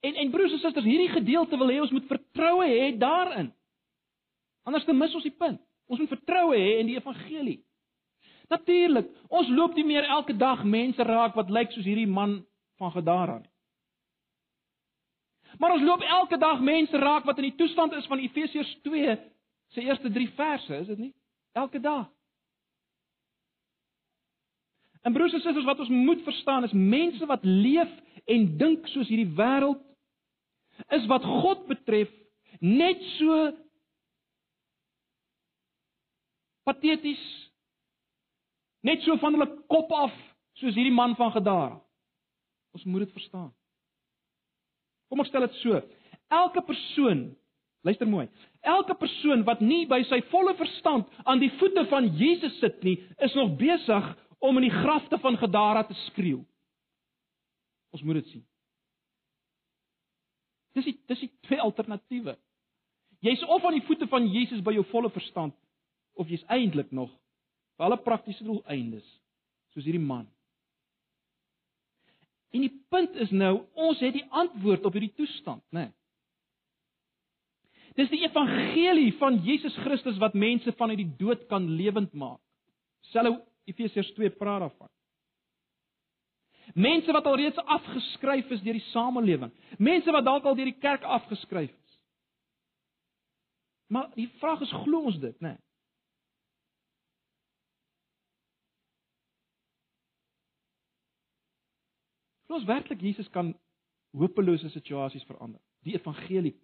En en broers en susters, hierdie gedeelte wil hê ons moet vertroue hê daarin. Anders dan mis ons die punt. Ons moet vertroue hê in die evangelie. Natuurlik, ons loop nie meer elke dag mense raak wat lyk soos hierdie man van Gadara nie. Maar ons loop elke dag mense raak wat in die toestand is van Efesiërs 2 se eerste 3 verse, is dit nie? Elke dag. En broers en susters, wat ons moet verstaan is mense wat leef en dink soos hierdie wêreld is wat God betref net so pateties net so van hulle kop af soos hierdie man van Gadara. Ons moet dit verstaan. Kom ek stel dit so. Elke persoon, luister mooi. Elke persoon wat nie by sy volle verstand aan die voete van Jesus sit nie, is nog besig om in die grafte van Gadara te skreeu. Ons moet dit sien. Dis die dis die twee alternatiewe. Jy's of aan die voete van Jesus by jou volle verstand of jy's eintlik nog vir alle praktiese doeleindes soos hierdie man. En die punt is nou, ons het die antwoord op hierdie toestand, né? Nee. Dis die evangelie van Jesus Christus wat mense vanuit die dood kan lewend maak. Selfs Efesiërs 2 praat daarvan. Mense wat alreeds afgeskryf is deur die samelewing, mense wat dalk al deur die kerk afgeskryf is. Maar die vraag is glo ons dit, né? Nee. Glo werklik Jesus kan hopelose situasies verander. Die evangelie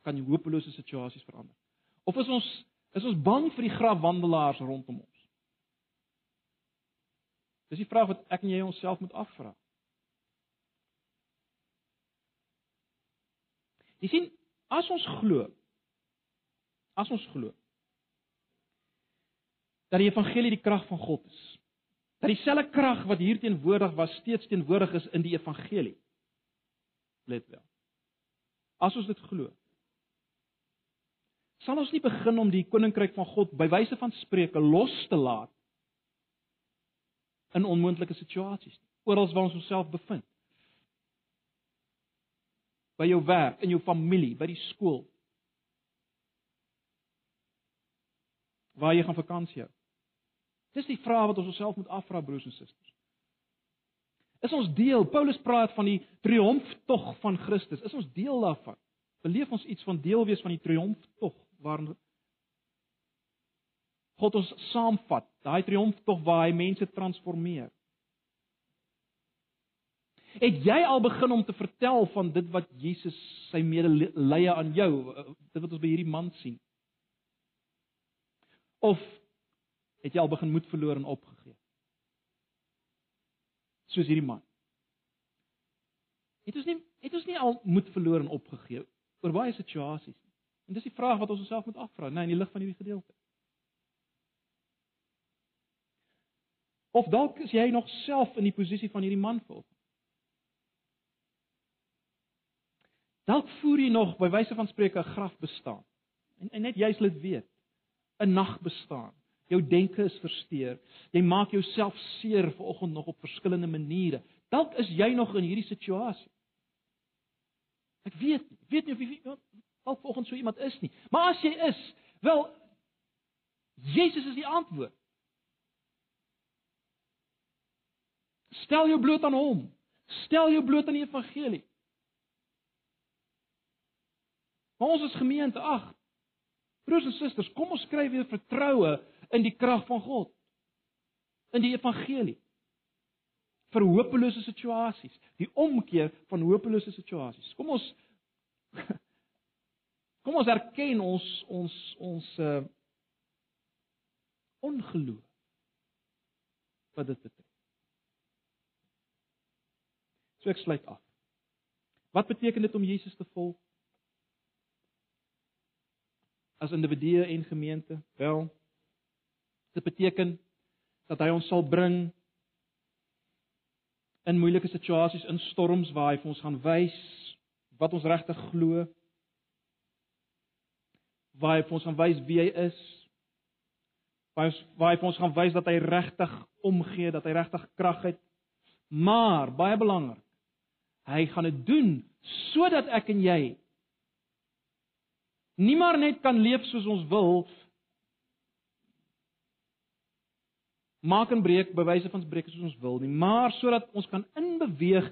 kan hopelose situasies verander. Of is ons is ons bang vir die grafwandelaars rondom ons? Dis die vraag wat ek en jy onsself moet afvra. Jy sien, as ons glo, as ons glo dat die evangelie die krag van God is, dat dieselfde krag wat hier teenwoordig was steeds teenwoordig is in die evangelie. Let wel. As ons dit glo, sal ons nie begin om die koninkryk van God by wyse van spreuke los te laat in onmoontlike situasies nie. Oral waar ons onsself bevind. By jou werk, in jou familie, by die skool. Waar jy gaan vakansie hou. Dis die vraag wat ons onsself moet afvra broers en susters. Is ons deel, Paulus praat van die triomftog van Christus. Is ons deel daarvan? Beleef ons iets van deel wees van die triomftog waarin God ons saamvat, daai triomftog waar hy mense transformeer. Het jy al begin om te vertel van dit wat Jesus sy medelee aan jou, eh, dit wat ons by hierdie man sien? Of het jy al begin moed verloor en opgegee? Soos hierdie man. Het ons nie het ons nie al moed verloor en opgegee oor baie situasies nie. En dis die vraag wat ons onsself moet afvra, nê, nee, in die lig van hierdie gedeelte. Of dalk is jy nog self in die posisie van hierdie man volg. Dalk voer jy nog by wyse van spreuke 'n graf bestaan. En, en net jy sal dit weet. 'n Nag bestaan. Jou denke is versteur. Jy maak jouself seer vanoggend nog op verskillende maniere. Dalk is jy nog in hierdie situasie. Ek weet nie, weet nie of jy dalk vanoggend so iemand is nie. Maar as jy is, wel Jesus is die antwoord. Stel jou bloot aan hom. Stel jou bloot aan die evangelie. Maar ons is gemeente, ag. Broers en susters, kom ons skryf weer vertroue in die krag van God. In die evangelie. Vir hopelose situasies, die omkeer van hopelose situasies. Kom ons Kom ons erken ons ons ons uh, ongeloof wat dit betref. So ek sluit af. Wat beteken dit om Jesus te volg? As individue en gemeente, wel dit beteken dat hy ons sal bring in moeilike situasies, in storms waar hy vir ons gaan wys wat ons regtig glo. Waar hy vir ons gaan wys wie hy is. Waar hy, waar hy vir ons gaan wys dat hy regtig omgee, dat hy regtig krag het. Maar baie belangrik Hy gaan dit doen sodat ek en jy nie maar net kan leef soos ons wil maak en breek bewyse van breek soos ons wil nie, maar sodat ons kan inbeweeg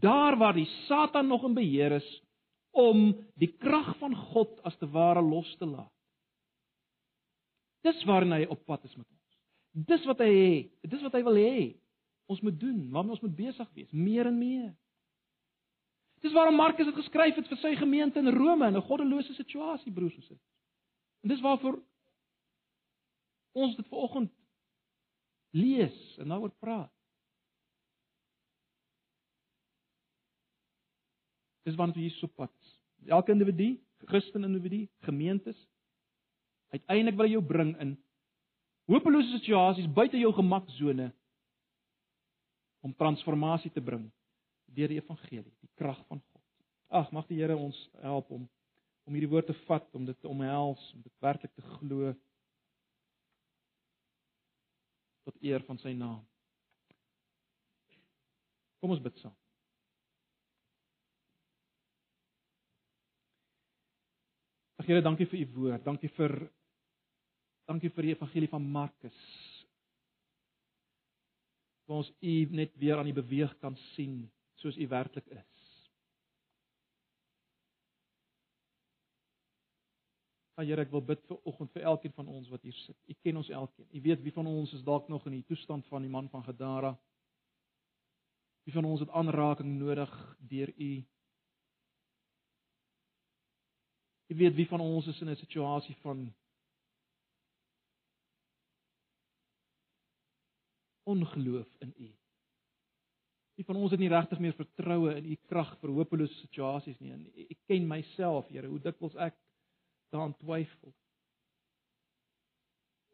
daar waar die Satan nog in beheer is om die krag van God as te ware los te laat. Dis waarna hy op pad is met ons. Dis wat hy het, dis wat hy wil hê. Ons moet doen, waarmee ons moet besig wees, meer en meer. Dis waarom Markus dit geskryf het vir sy gemeente in Rome in 'n goddelose situasie, broers en susters. En dis waarvoor ons dit vanoggend lees en daaroor praat. Dis waarna toe Jesus op pad is. Elke individu, Christen individu, gemeentes uiteindelik wil hy jou bring in hopelose situasies buite jou gemaksone om transformasie te bring deur die evangelie, die krag van God. Ag, mag die Here ons help om om hierdie woord te vat, om dit te omhels, om dit werklik te glo tot eer van sy naam. Kom ons bid saam. Ag Here, dankie vir u woord. Dankie vir dankie vir die evangelie van Markus. Waar ons u net weer aan die beweeg kan sien soos u werklik is. Ah Here, ek wil bid vir oggend vir elkeen van ons wat hier sit. U ken ons elkeen. U weet wie van ons is dalk nog in die toestand van die man van Gadara. Wie van ons het aanraking nodig deur u? U weet wie van ons is in 'n situasie van ongeloof in u het nie regtig meer vertroue in U krag vir hopelose situasies nie. En ek ken myself, Here, hoe dikwels ek daaraan twyfel.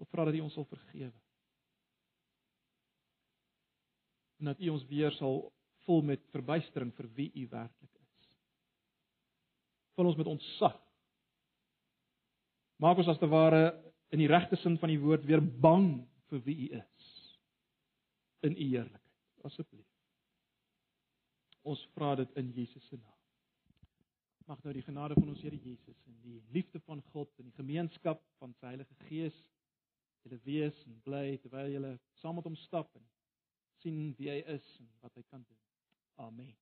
Ek vra dat U ons sal vergewe. En dat U ons weer sal vul met verbuistering vir wie U werklik is. Vul ons met ontzag. Maak ons as te ware in die regte sin van die woord weer bang vir wie U is in U heerlikheid. Asseblief. Ons vra dit in Jesus se naam. Mag nou die genade van ons Here Jesus en die liefde van God en die gemeenskap van sy Heilige Gees julle wees en bly terwyl julle saam met hom stap en sien wie hy is en wat hy kan doen. Amen.